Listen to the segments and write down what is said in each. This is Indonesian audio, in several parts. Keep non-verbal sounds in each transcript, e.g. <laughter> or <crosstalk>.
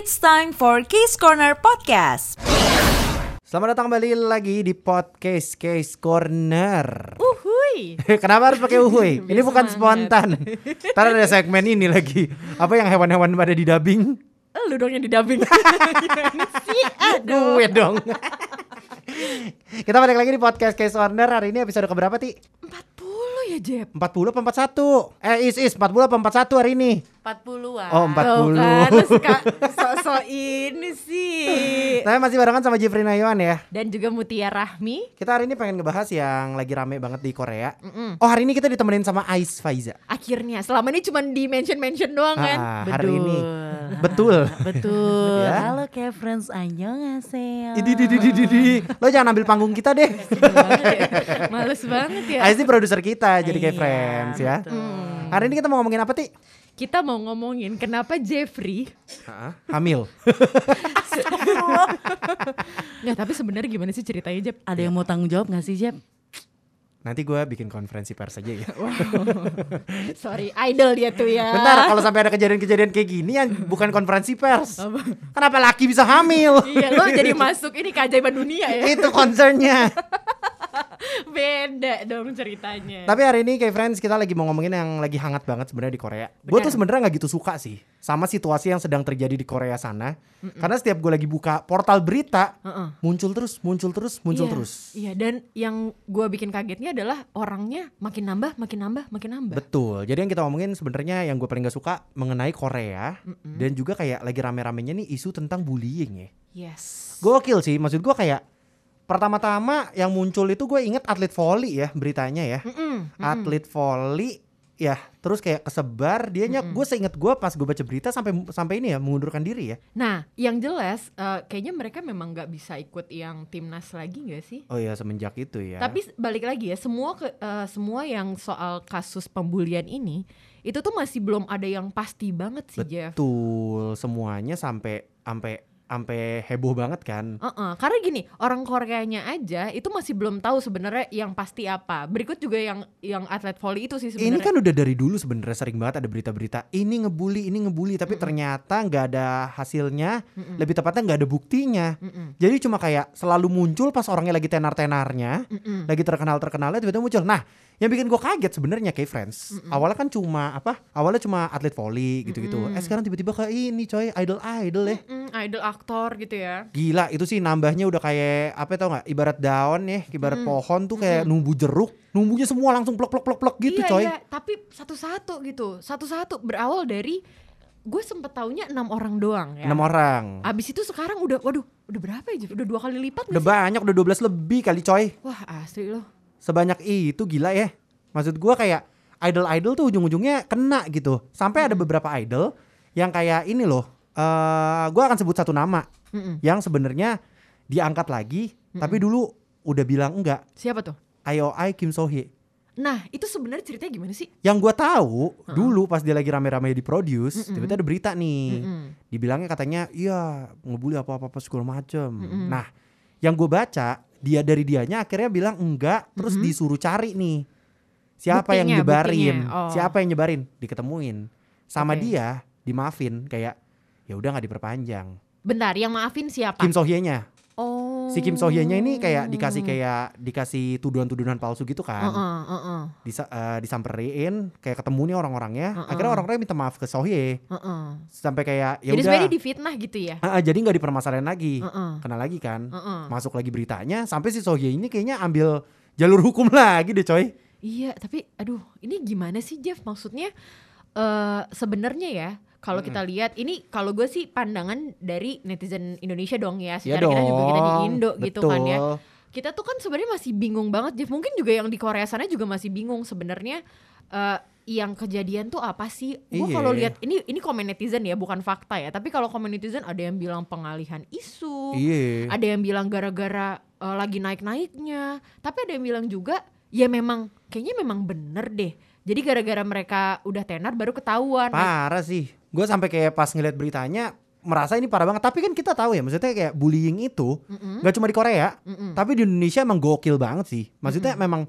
It's time for Case Corner Podcast. Selamat datang kembali lagi di podcast Case Corner. Uhuy. <laughs> Kenapa harus pakai uhuy? <laughs> Ini bukan spontan. Ntar ada segmen ini lagi. Apa yang hewan-hewan pada di dubbing? Lu dong yang didubbing. Gimana <laughs> sih? Aduh. Gue dong. Kita balik lagi di podcast Case Corner. Hari ini episode keberapa, Ti? 40 ya, Jeb. 40 apa 41? Eh, is is 40 apa 41 hari ini? 40-an. Oh, 40. Tuh kan, sok-sok ini sih. Saya masih barengan sama Jeffrey Nayuan ya. Dan juga Mutia Rahmi. Kita hari ini pengen ngebahas yang lagi rame banget di Korea. Oh, hari ini kita ditemenin sama Ais Faiza. Akhirnya, selama ini cuma di mention-mention doang kan? Ah, hari ini. <laughs> Betul. Betul. Ya. Halo kayak friends annyeonghaseyo. Idi di di di di di. Lo jangan ambil panggung kita deh. <laughs> Males banget ya. Ais ini produser kita jadi kayak Iya, friends ya. Hari ini kita mau ngomongin apa ti? Kita mau ngomongin kenapa Jeffrey Hamil. <laughs> Nggak, tapi sebenarnya gimana sih ceritanya Jeb? Ada yang mau tanggung jawab gak sih Jeb? Nanti gue bikin konferensi pers aja ya. Sorry, idol dia tuh ya. Bentar, kalau sampai ada kejadian-kejadian kayak gini yang bukan konferensi pers. Kenapa laki bisa hamil? Iya, lo jadi masuk ini keajaiban dunia ya. Itu concernnya. <laughs> <laughs> Beda dong ceritanya. Tapi hari ini kayak friends kita lagi mau ngomongin yang lagi hangat banget sebenarnya di Korea. Gue tuh Benar. sebenarnya nggak gitu suka sih sama situasi yang sedang terjadi di Korea sana. Karena setiap gue lagi buka portal berita, Heeh. muncul terus, muncul terus, muncul Iya, terus. Iya, dan yang gua bikin kagetnya adalah orangnya makin nambah, makin nambah, makin nambah. Betul. Jadi yang kita ngomongin sebenarnya yang gue paling gak suka mengenai Korea dan juga kayak lagi rame-ramenya nih isu tentang bullying ya. Yes. Gokil sih. Maksud gue kayak pertama-tama yang muncul itu gue inget atlet volley ya beritanya ya. Mm-mm. Atlet volley ya terus kayak kesebar dianya gue seinget gue pas gue baca berita sampai sampai ini ya mengundurkan diri ya. Nah, yang jelas eh, kayaknya mereka memang nggak bisa ikut yang timnas lagi nggak sih? Oh iya semenjak itu ya. Tapi balik lagi ya, semua ke, eh, semua yang soal kasus pembulian ini itu tuh masih belum ada yang pasti banget sih, Jeff. betul semuanya sampai sampai sampai heboh banget kan. Heeh, karena gini orang Koreanya aja itu masih belum tahu sebenarnya yang pasti apa. Berikut juga yang yang atlet volley itu sih Ini sebenarnya. kan udah dari dulu sebenarnya sering banget ada berita-berita ini ngebully, ini ngebully, tapi ternyata nggak ada hasilnya, lebih tepatnya nggak ada buktinya. Mm-mm. Jadi cuma kayak selalu muncul pas orangnya lagi tenar-tenarnya, Mm-mm. lagi terkenal-terkenalnya tiba-tiba muncul. Nah, yang bikin gue kaget sebenarnya kayak friends. Awalnya kan cuma apa? Awalnya cuma atlet volley gitu-gitu. Eh sekarang tiba-tiba kayak ini coy, idol-idol ya. Mm, idol aktor gitu ya. Gila itu sih nambahnya udah kayak apa tau nggak? Ibarat daun ya, ibarat pohon tuh kayak numbu jeruk, numbunya semua langsung plek plek plek plek gitu iya, coy. iya, tapi satu-satu gitu. Satu-satu berawal dari gue sempet taunya enam orang doang ya. Enam orang. Abis itu sekarang udah, waduh, udah berapa ya? Udah dua kali lipat Udah banyak, udah 12 lebih kali coy. Wah asli loh. Sebanyak itu gila ya. Maksud gua kayak idol-idol tuh ujung-ujungnya kena gitu. Sampai ada beberapa idol yang kayak ini loh. eh gua akan sebut satu nama Mm-mm. yang sebenarnya diangkat lagi, tapi dulu udah bilang enggak. Siapa tuh? IOI Kim So Hye. Nah itu sebenarnya ceritanya gimana sih? Yang gua tahu dulu pas dia lagi rame-rame di produce, tiba-tiba ada berita nih. Mm-mm. Dibilangnya katanya iya ngebully apa-apa segala macem. Nah, yang gue baca dia dari dianya akhirnya bilang enggak, terus disuruh cari nih siapa yang Buktinya, nyebarin, buktinya. Oh. siapa yang nyebarin, diketemuin sama Oke. dia dimaafin kayak ya udah nggak diperpanjang. Bentar, yang maafin siapa? Kim So Hye-nya, Oh. Si Kim So Hye-nya ini kayak dikasih kayak dikasih tuduhan-tuduhan palsu gitu kan. Heeh, heeh, Disa- eh, disamperin kayak ketemu nih orang-orangnya, Heeh. akhirnya orang-orangnya minta maaf ke So Hye heeh. sampai kayak ya Jadi sebenarnya difitnah gitu ya? Ah, ah, jadi nggak dipermasalahin lagi, Heeh. kena lagi kan, Heeh. masuk lagi beritanya, sampai si Sohye ini kayaknya ambil jalur hukum <laughs> lagi deh coy. Iya, tapi aduh, ini gimana sih Jeff? Maksudnya eh sebenarnya ya, kalau kita lihat ini kalau gue sih pandangan dari netizen Indonesia dong ya, secara kita juga kita di Indo gitu kan ya. betul. Kita tuh kan sebenarnya masih bingung banget Jeff. Mungkin juga yang di Korea sana juga masih bingung sebenarnya eh yang kejadian tuh apa sih? Gue Iya. kalau lihat ini ini komen netizen ya, bukan fakta ya. Tapi kalau komen netizen ada yang bilang pengalihan isu, Iya. ada yang bilang gara-gara eh, lagi naik-naiknya, tapi ada yang bilang juga ya memang kayaknya memang bener deh. Jadi gara-gara mereka udah tenar baru ketahuan. Parah sih. Gue sampai kayak pas ngeliat beritanya merasa ini parah banget. Tapi kan kita tahu ya, maksudnya kayak bullying itu Mm-mm. nggak cuma di Korea, Mm-mm. tapi di Indonesia emang gokil banget sih. Maksudnya memang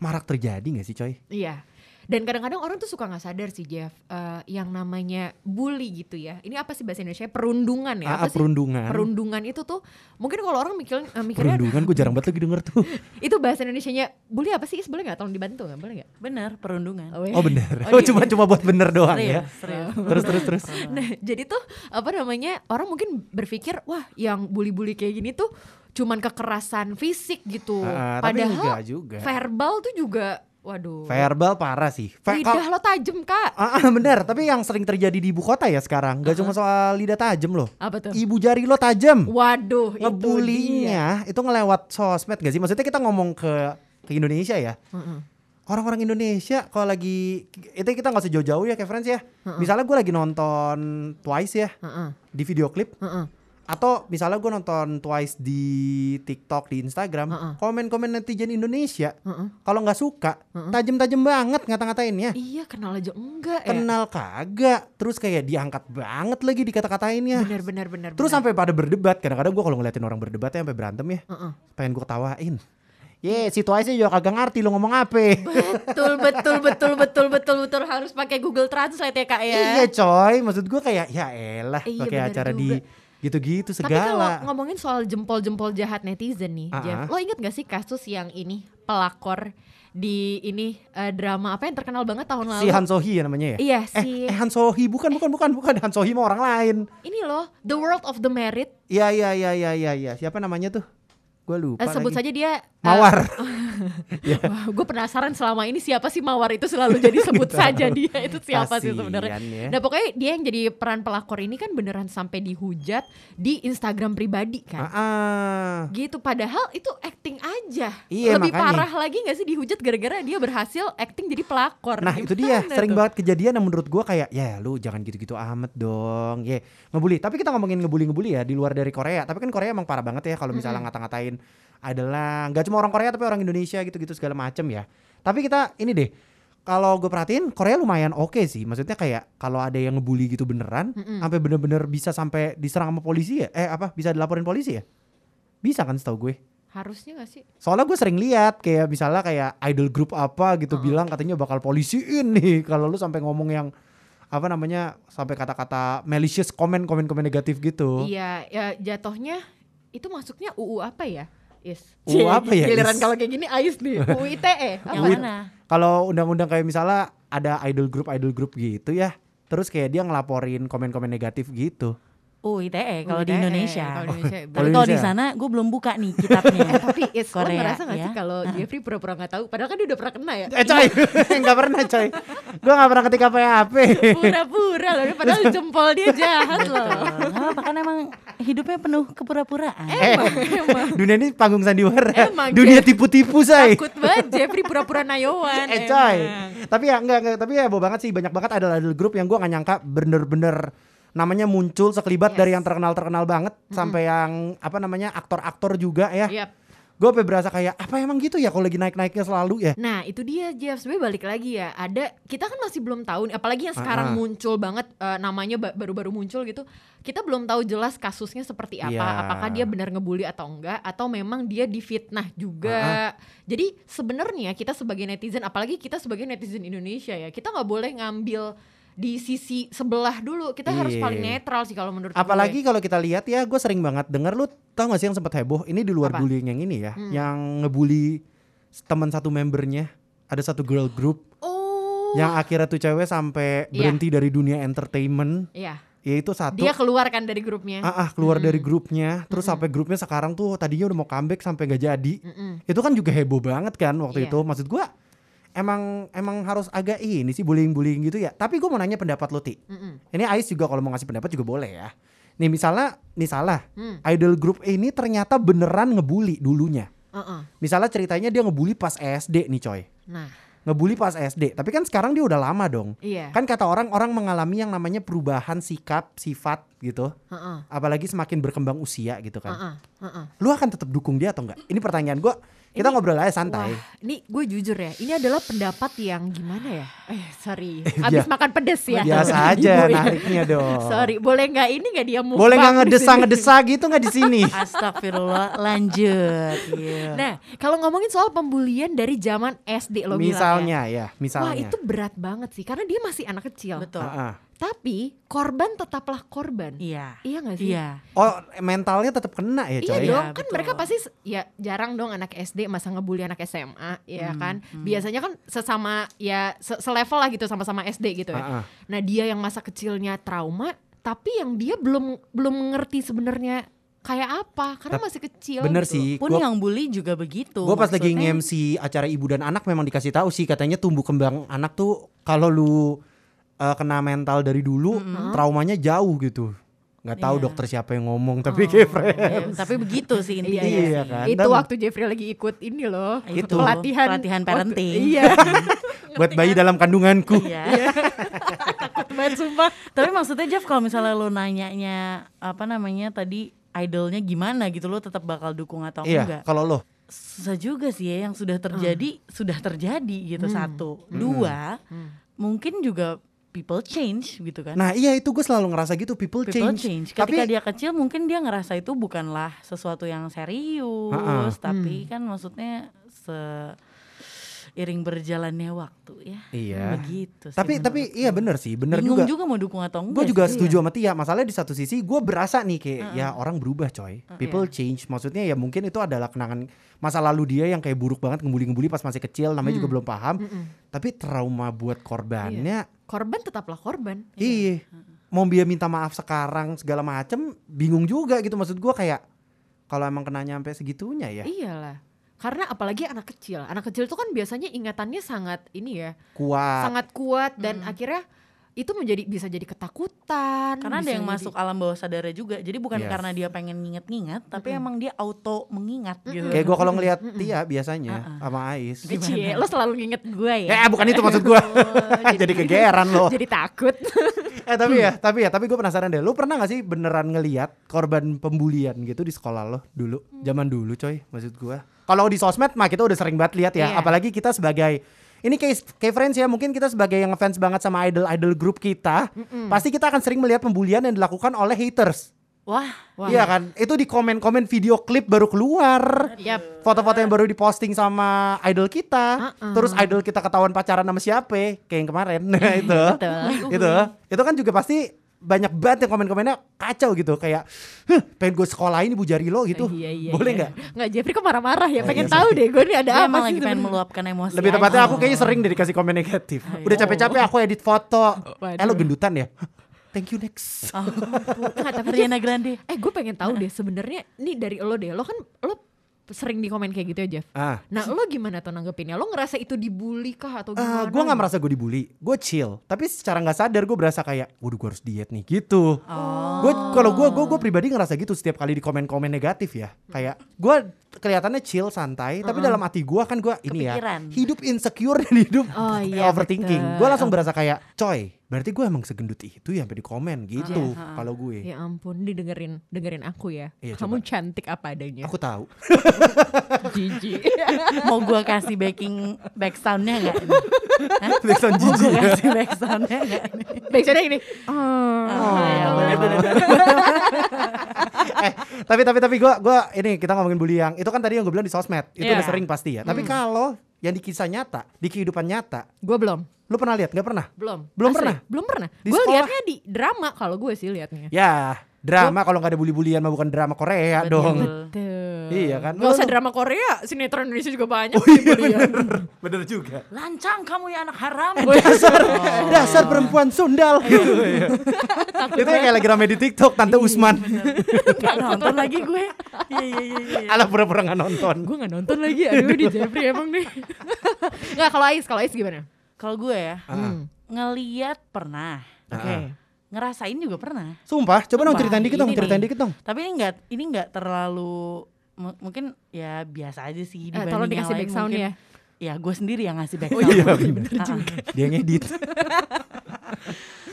marak terjadi nggak sih coy? Iya. Dan kadang-kadang orang tuh suka nggak sadar sih Jeff, eh, yang namanya bully gitu ya. Ini apa sih bahasa Indonesia? Perundungan ya? Ah, Apa ah, sih? perundungan. Perundungan itu tuh mungkin kalau orang mikir, eh, mikirnya Perundungan gue jarang banget lagi denger tuh. <laughs> itu bahasa Indonesianya bully apa sih? Is boleh nggak? Tolong dibantu nggak? Boleh nggak? Benar, perundungan. Oh bener. Oh, Oh, iya. <laughs> cuma cuma buat bener doang ya. Serius. <laughs> Terus terus terus. Nah, jadi tuh apa namanya orang mungkin berpikir wah yang bully-bully kayak gini tuh cuman kekerasan fisik gitu. Tapi Padahal juga. verbal tuh juga, waduh. Verbal parah sih. Ve- Lidah lo tajem kak. Ah, ah, bener, tapi yang sering terjadi di ibu kota ya sekarang, gak cuma soal lidah tajam loh. Apa tuh? Ibu jari lo tajam. Waduh, itu dia. Ngebulinya itu ngelewat sosmed gak sih? Maksudnya kita ngomong ke ke Indonesia ya. Heeh. Orang-orang Indonesia kalau lagi itu kita nggak usah jauh-jauh ya kayak friends ya. Misalnya gue lagi nonton Twice ya Heeh. di video klip Heeh. Atau misalnya gue nonton Twice di TikTok di Instagram, Heeh. komen-komen netizen Indonesia Heeh. kalau nggak suka, tajam-tajam banget ngata-ngatainnya. Iya kenal aja enggak ya. Kenal kagak, terus kayak diangkat banget lagi dikata-katainnya. Bener bener bener. Terus sampai pada berdebat, kadang-kadang gue kalau ngeliatin orang berdebat ya sampai berantem ya, Heeh. pengen gue ketawain. Ye, situasinya juga kagak ngerti lu ngomong apa. betul betul betul betul betul betul harus pakai Google Translate ya kak ya. Iya coy, maksud gue kayak ya elah Iya, pakai acara juga. di gitu-gitu Tapi kalau segala. ngomongin soal jempol-jempol jahat netizen nih, Jeff, ah. lo inget gak sih kasus yang ini pelakor di ini eh, drama apa yang terkenal banget tahun lalu? Si Han Sohee ya namanya ya? Iya Eh, si eh Han Sohee bukan bukan bukan bukan Han Sohee mah orang lain. ini loh The World of the Married. Iya iya iya iya iya iya. Siapa namanya tuh? Gue lupa Eh, sebut lagi. saja dia <laughs> <laughs> Mawar. gue penasaran selama ini siapa sih Mawar itu selalu jadi <laughs> sebut saja dia itu siapa sih Kasian sebenarnya. ya. Nah pokoknya dia yang jadi peran pelakor ini kan beneran sampai dihujat di Instagram pribadi kan. Ah, ah. Gitu padahal itu acting aja. Iya, Lebih makanya. parah lagi gak sih dihujat gara-gara dia berhasil acting jadi pelakor. Nah itu dia sering tuh? banget kejadian yang menurut gua kayak ya lu jangan gitu-gitu amat dong ya ngebully tapi kita ngomongin ngebully-ngebully ya di luar dari Korea tapi kan Korea emang parah banget ya kalau misalnya ngata-ngatain adalah nggak cuma orang Korea tapi orang Indonesia gitu-gitu segala macem ya. Tapi kita ini deh kalau gue perhatiin Korea lumayan oke sih. Maksudnya kayak kalau ada yang ngebully gitu beneran sampai bener-bener bisa sampai diserang sama polisi ya? Eh apa bisa dilaporin polisi ya? Bisa kan setahu gue. Harusnya gak sih? Soalnya gue sering lihat kayak misalnya kayak idol group apa gitu bilang katanya bakal polisiin nih <laughs> kalau lu sampai ngomong yang apa namanya sampai kata-kata malicious komen komen komen negatif gitu. Iya, ya jatuhnya itu masuknya UU apa ya? Is. UU Cie, apa ya, Giliran kalau kayak gini Ais nih. <laughs> UU ITE. Yang apa? mana? Kalau undang-undang kayak misalnya ada idol group idol group gitu ya. Terus kayak dia ngelaporin komen-komen negatif gitu. UU ITE kalau di ITE, Indonesia. kalau di Indonesia. Tapi Kalau kalau di sana gue belum buka nih kitabnya. <laughs> Eh, tapi Is, lo Korea, ngerasa gak ya. sih kalau Jeffrey pura-pura gak tahu? Padahal kan dia udah pernah kena ya. Eh coy, <laughs> nggak pernah coy. Gue nggak pernah ketik apa-apa. Pura-pura loh, padahal jempol dia jahat loh. Apa kan emang hidupnya penuh kepura-puraan. eh, dunia ini panggung sandiwara. Emang, dunia tipu-tipu say. Takut banget Jeffrey pura-pura nayowan. Eh coy. emang. Tapi ya enggak, enggak tapi ya boh banget sih banyak banget ada idol grup yang gua nggak nyangka bener-bener namanya muncul sekelibat Yes. dari yang terkenal-terkenal banget sampai yang apa namanya aktor-aktor juga ya. Yap. Gue sampai berasa kayak apa emang gitu ya kalau lagi naik-naiknya selalu ya. Nah itu dia Jeff, sebenarnya balik lagi ya Ada, kita kan masih belum tahu nih Apalagi yang sekarang Ah, ah. muncul banget eh, Namanya ba- baru-baru muncul gitu Kita belum tahu jelas kasusnya seperti apa Iya. Apakah dia benar ngebully atau enggak Atau memang dia difitnah Ah, juga Jadi sebenarnya kita sebagai netizen Apalagi kita sebagai netizen Indonesia ya Kita nggak boleh ngambil di sisi sebelah dulu Kita harus Iya. paling netral sih kalau menurut gue Apalagi kalau kita lihat ya gue sering banget denger lu tau gak sih yang sempat heboh ini di luar Apa? bullying yang ini ya. Yang ngebully teman satu membernya. Ada satu girl group Oh yang akhirnya tuh cewek sampai Iya. berhenti dari dunia entertainment. Iya Yaitu satu Dia keluar kan dari grupnya Ah, ah, keluar dari grupnya, terus sampai grupnya sekarang tuh tadinya udah mau comeback sampai gak jadi. Mm-mm. Itu kan juga heboh banget kan waktu Iya. itu. Maksud gua emang emang harus agak ini sih bullying-bullying gitu ya. Tapi gua mau nanya pendapat lo Ti. Mm-mm. Ini Ais juga kalau mau ngasih pendapat juga boleh ya. Nih misalnya, misalnya Hmm. idol group ini ternyata beneran ngebully dulunya. Uh-uh. Misalnya ceritanya dia ngebully pas SD nih coy. Nah Ngebully pas SD. Tapi kan sekarang dia udah lama dong. Iya Kan kata orang orang mengalami yang namanya perubahan sikap, sifat gitu. Heeh. Apalagi semakin berkembang usia gitu kan. Heeh. Heeh. lu akan tetap dukung dia atau enggak? Ini pertanyaan gua Kita ngobrol aja santai. Wah, ini gue jujur ya, ini adalah pendapat yang gimana ya? Eh, sorry, <laughs> Iya. abis makan pedes ya. Biasa <laughs> aja ya. nariknya dong. Sorry, boleh nggak ini nggak dia Boleh nggak ngedesa ngedesa gitu nggak di sini? <laughs> Astagfirullah, lanjut. Iya. Nah, kalau ngomongin soal pembulian dari zaman SD lo bilang ya. misalnya ya, Wah misalnya. itu berat banget sih, karena dia masih anak kecil. Betul. Ah, ah. Tapi korban tetaplah korban. Iya. Iya gak sih? Iya. Oh mentalnya tetap kena ya Iya coy. dong, Iya, kan betul. mereka pasti ya jarang dong anak SD masa ngebully anak SMA, ya Hmm, kan? Biasanya kan sesama ya se- selevel lah gitu sama-sama SD gitu ya. Ah, ah. Nah dia yang masa kecilnya trauma, tapi yang dia belum belum mengerti sebenarnya kayak apa, karena masih kecil. Bener gitu. sih. Pun Gua- yang bully juga begitu. Gue pas lagi nge-MC acara ibu dan anak memang dikasih tahu sih katanya tumbuh kembang anak tuh kalau lu uh, kena mental dari dulu traumanya jauh gitu. Nggak tahu Iya. dokter siapa yang ngomong tapi kayak Fred. Iya, tapi begitu sih <laughs> intinya. Iya, Iya kan. Itu Dan- waktu Jeffrey lagi ikut ini loh, Itu, pelatihan pelatihan waktu- parenting. iya, <laughs> <laughs> buat bayi dalam kandunganku. Iya. takut banget sumpah. Tapi maksudnya Jeff kalau misalnya lo nanyanya apa namanya tadi idolnya gimana gitu lo tetap bakal dukung atau Iya, enggak? kalau lo Susah juga sih ya yang sudah terjadi sudah terjadi gitu satu. Dua, mungkin juga people change gitu kan. Nah iya itu gue selalu ngerasa gitu people, People change. change. Tapi Ketika dia kecil mungkin dia ngerasa itu bukanlah sesuatu yang serius, Ha-ha. tapi kan maksudnya seiring berjalannya waktu ya. Iya. Begitu sih. tapi menurut tapi iya bener sih, bener bingung juga. juga. mau dukung atau enggak. Gue juga sih. setuju sama Tia. Masalahnya di satu sisi gue berasa nih kayak ya orang berubah coy. People change. Maksudnya ya mungkin itu adalah kenangan masa lalu dia yang kayak buruk banget ngebully-ngebully pas masih kecil. Namanya juga belum paham. Tapi trauma buat korbannya. Korban tetaplah korban. Iya. Mau dia minta maaf sekarang segala macem bingung juga gitu. Maksud gue kayak kalau emang kena nyampe segitunya ya Iyalah. Karena apalagi anak kecil. Anak kecil itu kan biasanya ingatannya sangat ini ya, kuat. sangat kuat dan akhirnya itu menjadi bisa jadi ketakutan. Karena ada yang jadi- masuk alam bawah sadarnya juga. Jadi bukan Yes. karena dia pengen nginget-nginget, tapi emang dia auto mengingat gitu. Kayak gue kalau ngelihat Tia biasanya sama Ais. Eh, Cie, lo selalu nginget gue ya. Ya bukan itu maksud gue. <laughs> jadi kegeeran loh. <laughs> Jadi takut. Eh tapi ya, tapi ya, tapi gue penasaran deh. Lu pernah gak sih beneran ngeliat korban pembulian gitu di sekolah lo dulu? Zaman dulu coy, maksud gue. Kalau di sosmed mah kita udah sering banget lihat ya. Iya. Apalagi kita sebagai ini kayak kayak friends ya, mungkin kita sebagai yang ngefans banget sama idol-idol grup kita, pasti kita akan sering melihat pembulian yang dilakukan oleh haters. Wah, Iya kan? Itu di komen-komen video klip baru keluar. Yap. Foto-foto yang baru diposting sama idol kita. Uh-uh. Terus idol kita ketahuan pacaran sama siapa? Kayak yang kemarin. Nah, <laughs> itu. itu. Itu kan juga pasti banyak banget yang komen-komennya kacau gitu kayak huh, pengen gue sekolahin ibu jari lo gitu Iya, iya, boleh iya. nggak Nggak Jeffrey kok marah-marah ya. Oh, pengen iya, tahu deh gue ini ada dia apa lagi pengen meluapkan emosi. lebih tepatnya aja. aku kayaknya sering deh dikasih komen negatif udah capek-capek aku edit foto eh lo gendutan ya thank you next Oh, Nggak, tapi Ariana Grande. Eh gue pengen tahu deh sebenarnya nih dari lo deh. Lo kan lo sering di komen kayak gitu ya Jeff. ah Nah lo gimana tuh nanggepinnya? Lo ngerasa itu dibully kah atau Eh, gimana? gue nggak merasa gue dibully, gue chill. Tapi secara nggak sadar gue berasa kayak, waduh gue harus diet nih gitu. Oh. Gue kalau gue gue gue pribadi ngerasa gitu setiap kali di komen-komen negatif ya. Kayak gue kelihatannya chill santai, tapi dalam hati gue kan gue ini ya hidup insecure <laughs> dan hidup Oh, iya, overthinking. Gue langsung berasa kayak, coy, berarti gue emang segendut itu ya sampai di komen gitu. Iya. Kalau gue, Ya ampun, didengerin dengerin aku ya. Iya, Kamu cantik apa adanya. aku tahu. <laughs> jijik. <laughs> Mau gua kasih backing back soundnya nggak? Backsound Mau jijik. gua kasih back soundnya nggak? Backsoundnya ini. Oh, Oh, ya boleh boleh. boleh. eh tapi tapi tapi gue gua ini kita ngomongin bully yang itu kan tadi yang gue bilang di sosmed itu Iya. udah sering pasti ya tapi kalau yang di kisah nyata di kehidupan nyata gue belum. Lu pernah lihat nggak pernah Belum. Belum Asli, pernah? Belum pernah. Di Gue liatnya di drama kalau gue sih liatnya. ya drama kalau nggak ada bully-bulian mah bukan drama Korea Betul. dong Betul. Iya kan? Gak usah drama Korea, sinetron Indonesia juga banyak. oh iya bener bener juga Lancang kamu ya anak haram. dasar dasar perempuan sundal gitu ya. itu yang kayak lagi rame di TikTok tante Usman Gak nonton lagi gue. Iya iya iya. iya. ala pura-pura nggak nonton gue gak nonton lagi, aduh di Jeffrey emang nih. <laughs> Gak kalau Ais, kalau Ais gimana? Kalau gue ya Ah. ngeliat pernah, Oke. ngerasain juga pernah. sumpah coba dong ceritain dikit dong ceritain dikit dong Tapi ini enggak ini enggak terlalu mu- mungkin ya biasa aja sih Eh, dibanding tolong yang dikasih lain back sound mungkin. ya. Ya gue sendiri yang ngasih back oh iya Ah, bener ah. juga <laughs> dia ngedit <laughs>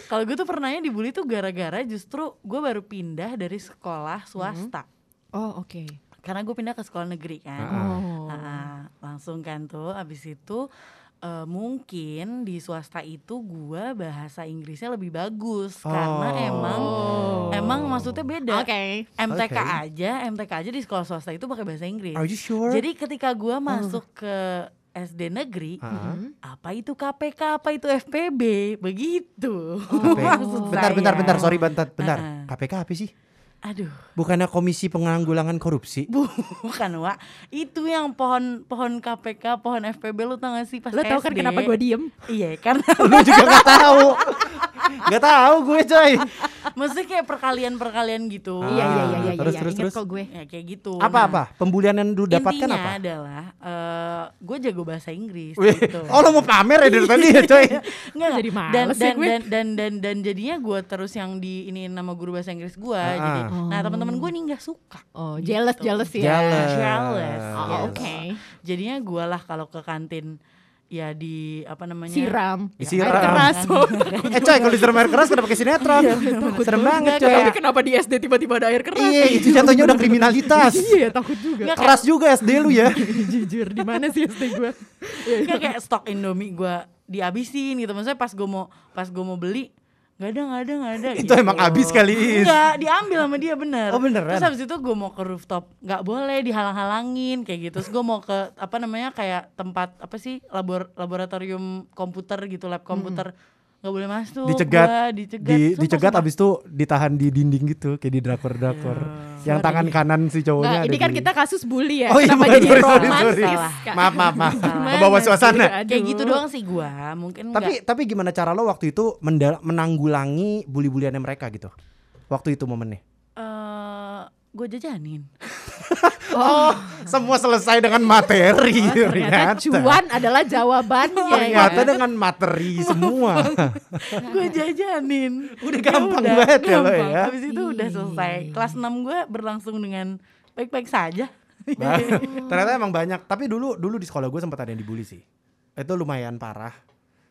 Kalau gue tuh pernahnya dibully tuh gara-gara justru gue baru pindah dari sekolah swasta. Oh oke. karena gue pindah ke sekolah negeri kan Oh. Ah, langsung kan tuh abis itu eh, mungkin di swasta itu gua bahasa Inggrisnya lebih bagus karena Oh. emang emang maksudnya beda Oke. MTK Oke. aja MTK aja di sekolah swasta itu pakai bahasa Inggris Are you sure? jadi ketika gua masuk ke SD negeri Ah. apa itu KPK apa itu FPB begitu Oke. <laughs> maksud bentar, bentar, saya. bentar, sorry bentar, bentar. Ah. KPK apa sih? Aduh Bukannya Komisi Penanggulangan Korupsi? bukan Wak itu yang pohon pohon KPK pohon FPB lu tau gak sih pas Lo tau kan kenapa gue diem? iya karena Lu juga gak tahu. Gak tahu gue coy. Maksudnya kayak perkalian-perkalian gitu. Ah, Iya iya iya iya. terus, iya. terus, terus. kok gue. Ya kayak gitu. Apa-apa? Pembulian yang lu dapatkan Intinya apa? adalah eh gue jago bahasa Inggris Wih, gitu. Oh lo mau pamer ya dari tadi ya coy? <laughs> Enggak, Jadi dan, males ya dan, gue. dan, dan, dan, dan jadinya gue terus yang di ini nama guru bahasa Inggris gue. Ah. Jadi, nah teman-teman gue nih nggak suka. Oh, jealous Gitu. jealous ya. Jealous. Jealous. Oh, oke. Jadinya gue lah kalau ke kantin ya di apa namanya Siram. Disiram. Air keras. <laughs> Eh coy kalau disiram air keras udah pakai sinetron. Serem banget coy. Tapi kenapa di SD tiba-tiba ada air keras? Iya itu jatuhnya udah kriminalitas. <laughs> Iya, takut juga. Keras juga SD lu ya. <laughs> Jujur, di mana sih SD gue? Kayak kayak stok Indomie gue dihabisin gitu. Maksudnya pas gue mau pas gue mau beli nggak ada nggak ada nggak ada. Itu gitu. emang habis kali. Enggak, diambil sama dia bener. Oh, beneran? Terus habis itu gue mau ke rooftop, nggak boleh dihalang-halangin kayak gitu. Terus gue mau ke apa namanya kayak tempat apa sih labor laboratorium komputer gitu, lab komputer nggak boleh masuk. Dicegat, gua, dicegat, di, Sumpah, dicegat sumpah. abis itu ditahan di dinding gitu kayak di drakor-drakor. Yang tangan kanan si cowoknya Nah, ada ini kan di- kita kasus bully ya. Oh iya, Kenapa jadi sorry, sorry, romantis? sorry. Kak? Maaf, maaf, maaf. Sih? suasana. Kayak gitu doang sih gue, mungkin Tapi nggak- tapi gimana cara lo waktu itu menanggulangi bully-buliannya mereka gitu? Waktu itu momennya. eh gue jajanin. <laughs> Oh, Semua selesai dengan materi ternyata cuan adalah jawabannya. Ternyata ya. dengan materi semua. <laughs> gue jajanin. Udah Ya gampang udah, banget ya lo gampang. ya. Habis itu udah selesai. Kelas 6 gue berlangsung dengan baik-baik saja. Ternyata emang banyak. Tapi dulu dulu di sekolah gue sempat ada yang dibully sih. Itu lumayan parah.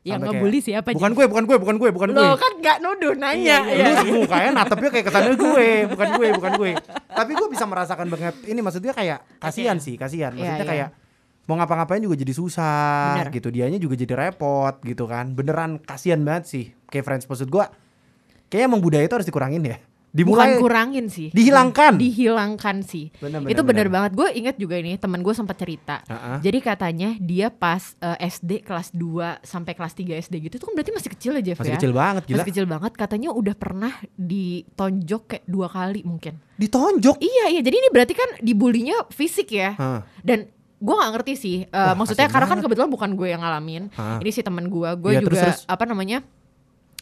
Yang Sampai ngebully kayak- siapa, Bukan gue, bukan gue, bukan gue, bukan gue. Lo kan gak nuduh nanya. Lu ya. mukanya natepnya kayak kesannya gue, bukan gue, bukan gue. Tapi gue bisa merasakan banget ini maksudnya kayak kasihan sih, kasihan. Maksudnya Iya, iya. kayak mau ngapa-ngapain juga jadi susah Bener. gitu. Dianya juga jadi repot gitu kan. Beneran kasihan banget sih. Kayak friends maksud gue kayaknya emang budaya itu harus dikurangin ya. Dimulai Bukan kurangin sih. dihilangkan. Dihilangkan sih. Bener, bener, itu bener, bener. banget. Gue inget juga ini teman gue sempat cerita. Ha-ha. Jadi katanya dia pas eh, SD kelas 2 sampai kelas 3 SD gitu itu kan berarti masih kecil aja Masih ya. kecil banget gila. Masih kecil banget katanya udah pernah ditonjok kayak dua kali mungkin. Ditonjok. Iya iya jadi ini berarti kan dibulinya fisik ya. Hah. Dan gue nggak ngerti sih. eh, Wah, maksudnya karena kan banget. kebetulan bukan gue yang ngalamin. Hah. Ini si teman gue. Gue Iya, juga terus, terus. apa namanya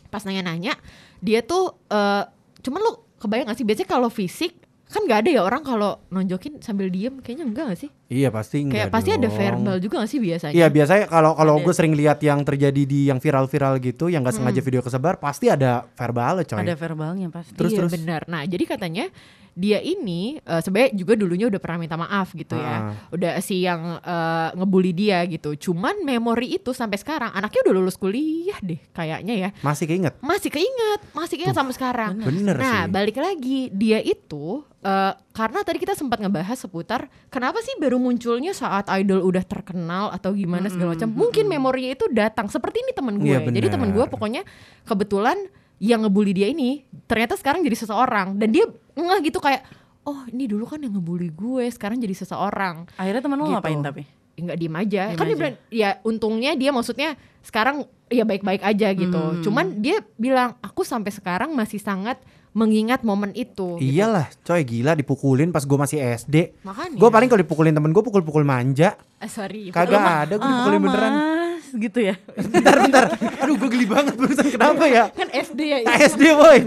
pas nanya-nanya dia tuh eh, cuman lo kebayang gak sih biasanya kalau fisik kan nggak ada ya orang kalau nonjokin sambil diem kayaknya enggak gak sih? Iya pasti enggak Kayak pasti ada dong. verbal juga gak sih biasanya? Iya biasanya kalau kalau Ada. gue sering lihat yang terjadi di yang viral-viral gitu yang Hmm. nggak sengaja video kesebar pasti ada verbal coy. Ada verbalnya pasti. Terus, iya terus. benar. Nah jadi katanya dia ini eh, sebenarnya juga dulunya udah pernah minta maaf gitu ya. Ah. Udah si yang eh, ngebully dia gitu. Cuman memori itu sampai sekarang anaknya udah lulus kuliah deh kayaknya ya. Masih keinget. Masih keinget, masih keinget sampai sekarang. Bener Nah, sih. balik lagi dia itu eh, karena tadi kita sempat ngebahas seputar kenapa sih baru munculnya saat idol udah terkenal atau gimana segala macam. Mungkin memorinya itu datang seperti ini temen gue. Iya, Jadi temen gue pokoknya kebetulan yang ngebully dia ini ternyata sekarang jadi seseorang dan dia ngeh gitu kayak oh ini dulu kan yang ngebully gue sekarang jadi seseorang. Akhirnya temen lu Gitu. ngapain tapi? Ya, nggak diem aja Diem kan dia aja. bilang ya untungnya dia maksudnya sekarang ya baik-baik aja gitu Hmm. cuman dia bilang aku sampai sekarang masih sangat mengingat momen itu gitu. Iyalah, coy gila dipukulin pas gue masih SD. makanya Gue paling kalau dipukulin temen gue pukul-pukul manja. Eh, sorry Kagak ada gue dipukulin Ah, beneran. Gitu ya. <laughs> Bentar, bentar. Aduh gue geli banget barusan kenapa ya? kan SD ya Nah, SD boy.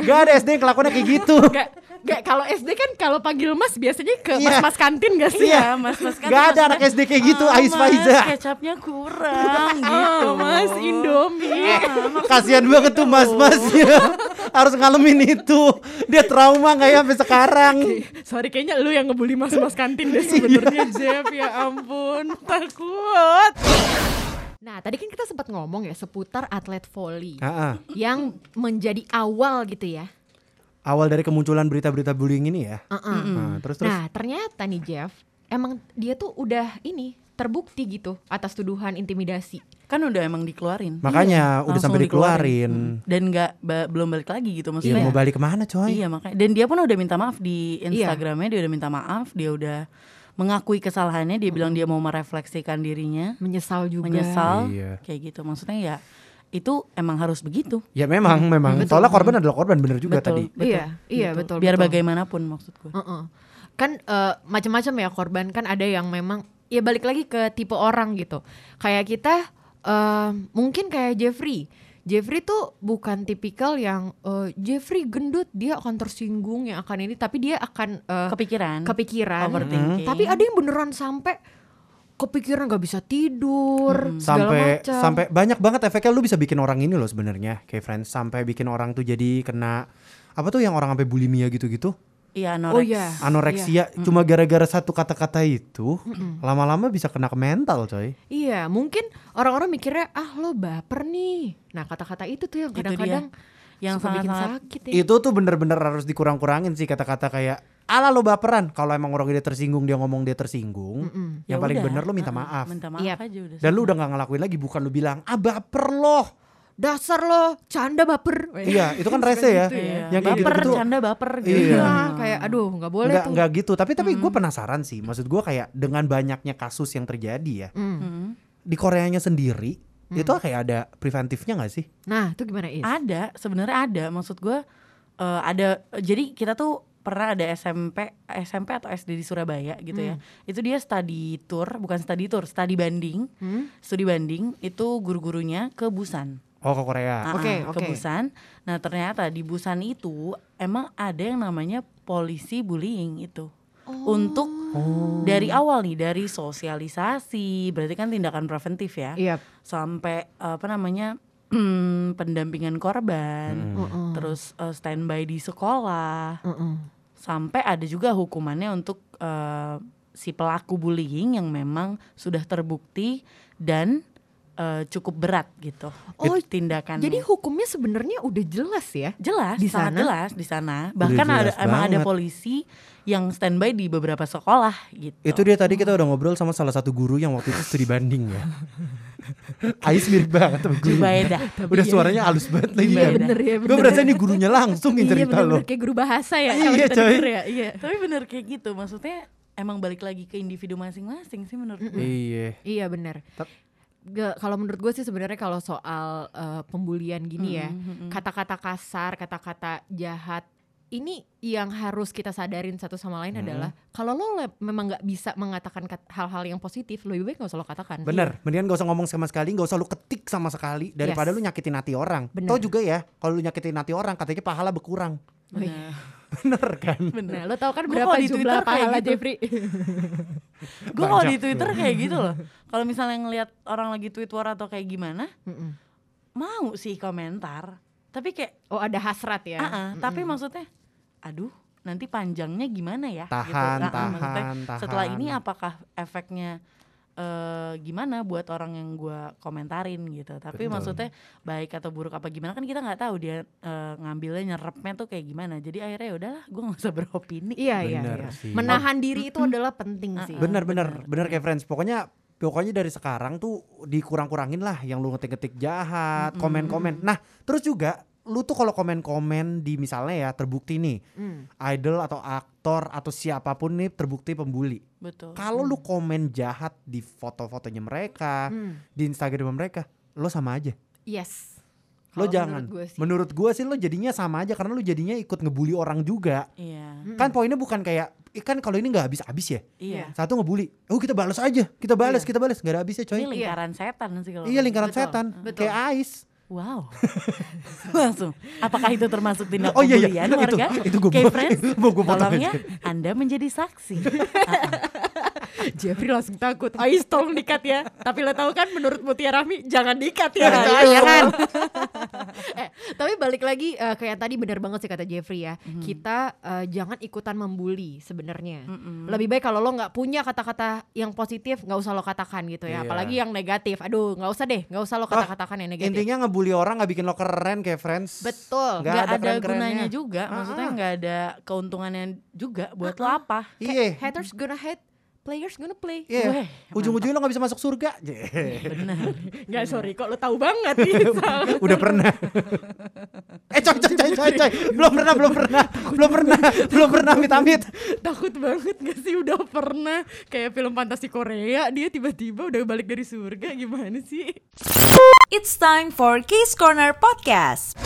Gak ada SD yang kelakuannya kayak gitu. Gak, gak kalau SD kan kalau panggil mas biasanya ke Iya. mas-mas kantin gak sih? Iya. mas, mas kan Gak ada anak SD kayak gitu, "Ah, Ais mas, Faiza. Kecapnya kurang <laughs> gitu. Oh, mas Indomie. Kasihan banget tuh mas-masnya. <laughs> Harus ngalamin itu. Dia trauma gak ya sampai sekarang. Sorry kayaknya lu yang ngebully mas-mas kantin deh sebenarnya Jeff ya ampun takut. Nah tadi kan kita sempat ngomong ya seputar atlet volley ah. yang menjadi awal gitu ya. awal dari kemunculan berita-berita bullying ini ya. Uh-uh. Nah, terus terus Nah, ternyata nih Jeff, emang dia tuh udah ini terbukti gitu atas tuduhan intimidasi. Kan udah emang dikeluarin. makanya udah Langsung sampai dikeluarin. Hmm. Dan nggak ba- belum balik lagi gitu Iya maksudnya. mau balik ke mana coy? Iya makanya dan dia pun udah minta maaf di Iya. Instagramnya dia udah minta maaf dia udah mengakui kesalahannya dia bilang dia mau merefleksikan dirinya Menyesal juga. menyesal Iya. kayak gitu maksudnya ya itu emang harus begitu Ya memang memang. Soalnya korban adalah korban bener juga tadi. Iya, iya, betul, biar betul. bagaimanapun maksud gue Heeh. Kan eh, macam-macam ya korban kan ada yang memang ya balik lagi ke tipe orang gitu. Kayak kita eh, mungkin kayak Jeffrey. Jeffrey tuh bukan tipikal yang eh, Jeffrey gendut dia akan tersinggung yang akan ini tapi dia akan eh, kepikiran. kepikiran. overthinking. Tapi ada yang beneran sampai kepikiran gak bisa tidur segala sampai macam. sampai banyak banget efeknya lu bisa bikin orang ini loh sebenarnya kayak friends. Sampai bikin orang tuh jadi kena apa tuh yang orang sampai bulimia gitu-gitu iya Oh anoreks iya. anoreksia cuma gara-gara satu kata-kata itu lama-lama bisa kena ke mental coy. Iya, mungkin orang-orang mikirnya ah lo baper nih. Nah kata-kata itu tuh yang kadang-kadang yang suka bikin sakit ya. itu tuh bener-bener harus dikurang-kurangin sih kata-kata kayak ala lo baperan. Kalau emang orang dia tersinggung dia ngomong dia tersinggung yang Ya paling udah, bener lo minta maaf. minta maaf Yap. aja udah dan lu udah nggak ngelakuin lagi bukan lu bilang ah baper loh Dasar lo, canda baper. iya <laughs> itu kan rese ya Iya. yang kayak baper gitu-gitu canda baper gitu Iya. Iya, kayak aduh nggak boleh nggak tuh. nggak gitu tapi tapi gue penasaran sih maksud gue kayak dengan banyaknya kasus yang terjadi ya Hmm. Hmm. di Koreanya sendiri itu kayak ada preventifnya nggak sih Nah itu gimana Is? Ada, sebenarnya ada. Maksud gue eh, ada. Jadi kita tuh pernah ada SMP, SMP atau SD di Surabaya gitu ya. Itu dia study tour, bukan study tour, study banding. Hmm? Studi banding itu guru-gurunya ke Busan. Oh ke Korea Ah, Oke, ah, oke. Ke Busan. Nah ternyata di Busan itu emang ada yang namanya polisi bullying itu. Untuk dari awal nih dari sosialisasi, berarti kan tindakan preventif ya Iya. sampai apa namanya <clears throat> pendampingan korban, Mm-mm. terus eh, standby di sekolah, Mm-mm. sampai ada juga hukumannya untuk eh, si pelaku bullying yang memang sudah terbukti dan eh, cukup berat gitu. Oh, tindakan. Jadi hukumnya sebenarnya udah jelas ya? jelas di sangat sana? jelas di sana. Bahkan ada jelas emang ada banget. polisi yang standby di beberapa sekolah gitu. itu dia tadi kita udah ngobrol sama salah satu guru yang waktu itu studi banding ya <laughs> Ais mirip banget sama guru Jubaida. <laughs> udah suaranya halus banget lagi Iya kan bener ya gue bener. berasa ini gurunya langsung yang Iya cerita lo bener-bener kayak guru bahasa ya. Iya, coy. ya. Iya. Tapi bener kayak gitu. Maksudnya emang balik lagi ke individu masing-masing sih menurut gue. iya Iya benar. Gak, kalau menurut gue sih sebenarnya kalau soal eh, pembulian gini ya, Mm-mm, mm-mm. kata-kata kasar, kata-kata jahat, ini yang harus kita sadarin satu sama lain adalah kalau lo memang nggak bisa mengatakan hal-hal yang positif, lebih baik nggak usah lo katakan. Bener, mendingan gak usah ngomong sama sekali, gak usah lu ketik sama sekali daripada Yes. lu nyakitin hati orang. Bener. Tau juga ya, kalau lu nyakitin hati orang, katanya pahala berkurang. Bener. Bener <laughs> kan? Nah, lo tau kan berapa di jumlah Twitter pahala gitu. Jeffrey? <laughs> Gue kalau di Twitter tuh. kayak gitu loh. <laughs> Kalau misalnya ngelihat orang lagi tweet war atau kayak gimana, Mm-mm. mau sih komentar. Tapi kayak, oh ada hasrat ya? ah, ah, tapi maksudnya, aduh, nanti panjangnya gimana ya? Tahan, gitu. Ah, ah, tahan, tahan. Setelah ini apakah efeknya eh gimana buat orang yang gua komentarin gitu. Tapi Betul. maksudnya baik atau buruk apa gimana kan kita nggak tahu dia eh, ngambilnya nyerapnya tuh kayak gimana. Jadi akhirnya ya udahlah, gue nggak usah beropini. Iya iya. Iya. sih. Menahan diri itu adalah penting sih. Bener, bener, bener kayak friends. Pokoknya pokoknya dari sekarang tuh dikurang-kurangin lah yang lu ngetik-ngetik jahat, komen-komen. Nah, terus juga lu tuh kalau komen-komen di misalnya ya terbukti nih Hmm. idol atau aktor atau siapa pun nih terbukti pembuli. Betul. Kalau lu komen jahat di foto-fotonya mereka, Hmm. di Instagram mereka, lo sama aja. Yes. Lo Kalau jangan. menurut gue sih. Sih lo jadinya sama aja karena lo jadinya ikut ngebully orang juga. Iya. Hmm. Kan poinnya bukan kayak kan kalau ini nggak habis-habis ya. Iya. Satu ngebully, oh kita balas aja, kita balas, Iya. kita balas, nggak ada habisnya coy. Ini lingkaran setan sih kalau Iya lingkaran Betul, setan, betul. kayak ais. Wow. <laughs> Langsung. Apakah itu termasuk tindak Oh iya, iya. Itu- warga? itu gua Oke, mau- <laughs> mau gua potong tolong ya aja. Anda menjadi saksi. <laughs> Ah, ah. Jeffrey langsung takut. Ais tolong dikat ya. Tapi lo tahu kan menurut Mutia Rahmi jangan dikat ya. Nah, Iya kan? <laughs> eh, tapi balik lagi eh, kayak tadi benar banget sih kata Jeffrey ya. Kita eh, jangan ikutan membuli sebenarnya. Lebih baik kalau lo nggak punya kata-kata yang positif nggak usah lo katakan gitu ya. Iya. Apalagi yang negatif. Aduh nggak usah deh, nggak usah lo kata-katakan yang negatif. Intinya ngebully orang nggak bikin lo keren kayak friends. Betul. Nggak Nggak ada ada, gunanya juga, maksudnya nggak ada keuntungannya juga buat lo apa? Iya. Haters gonna hate, players gonna play. Iya. Weh, Ujung-ujungnya lo gak bisa masuk surga. <laughs> Benar. Nggak sorry, kok lo tahu banget. <laughs> Udah pernah. eh coy coy coy coy coy. Belum pernah, belum pernah. Belum pernah. Belum pernah amit-amit. Takut banget gak sih udah pernah kayak film fantasi Korea dia tiba-tiba udah balik dari surga gimana sih? It's time for Case Corner Podcast.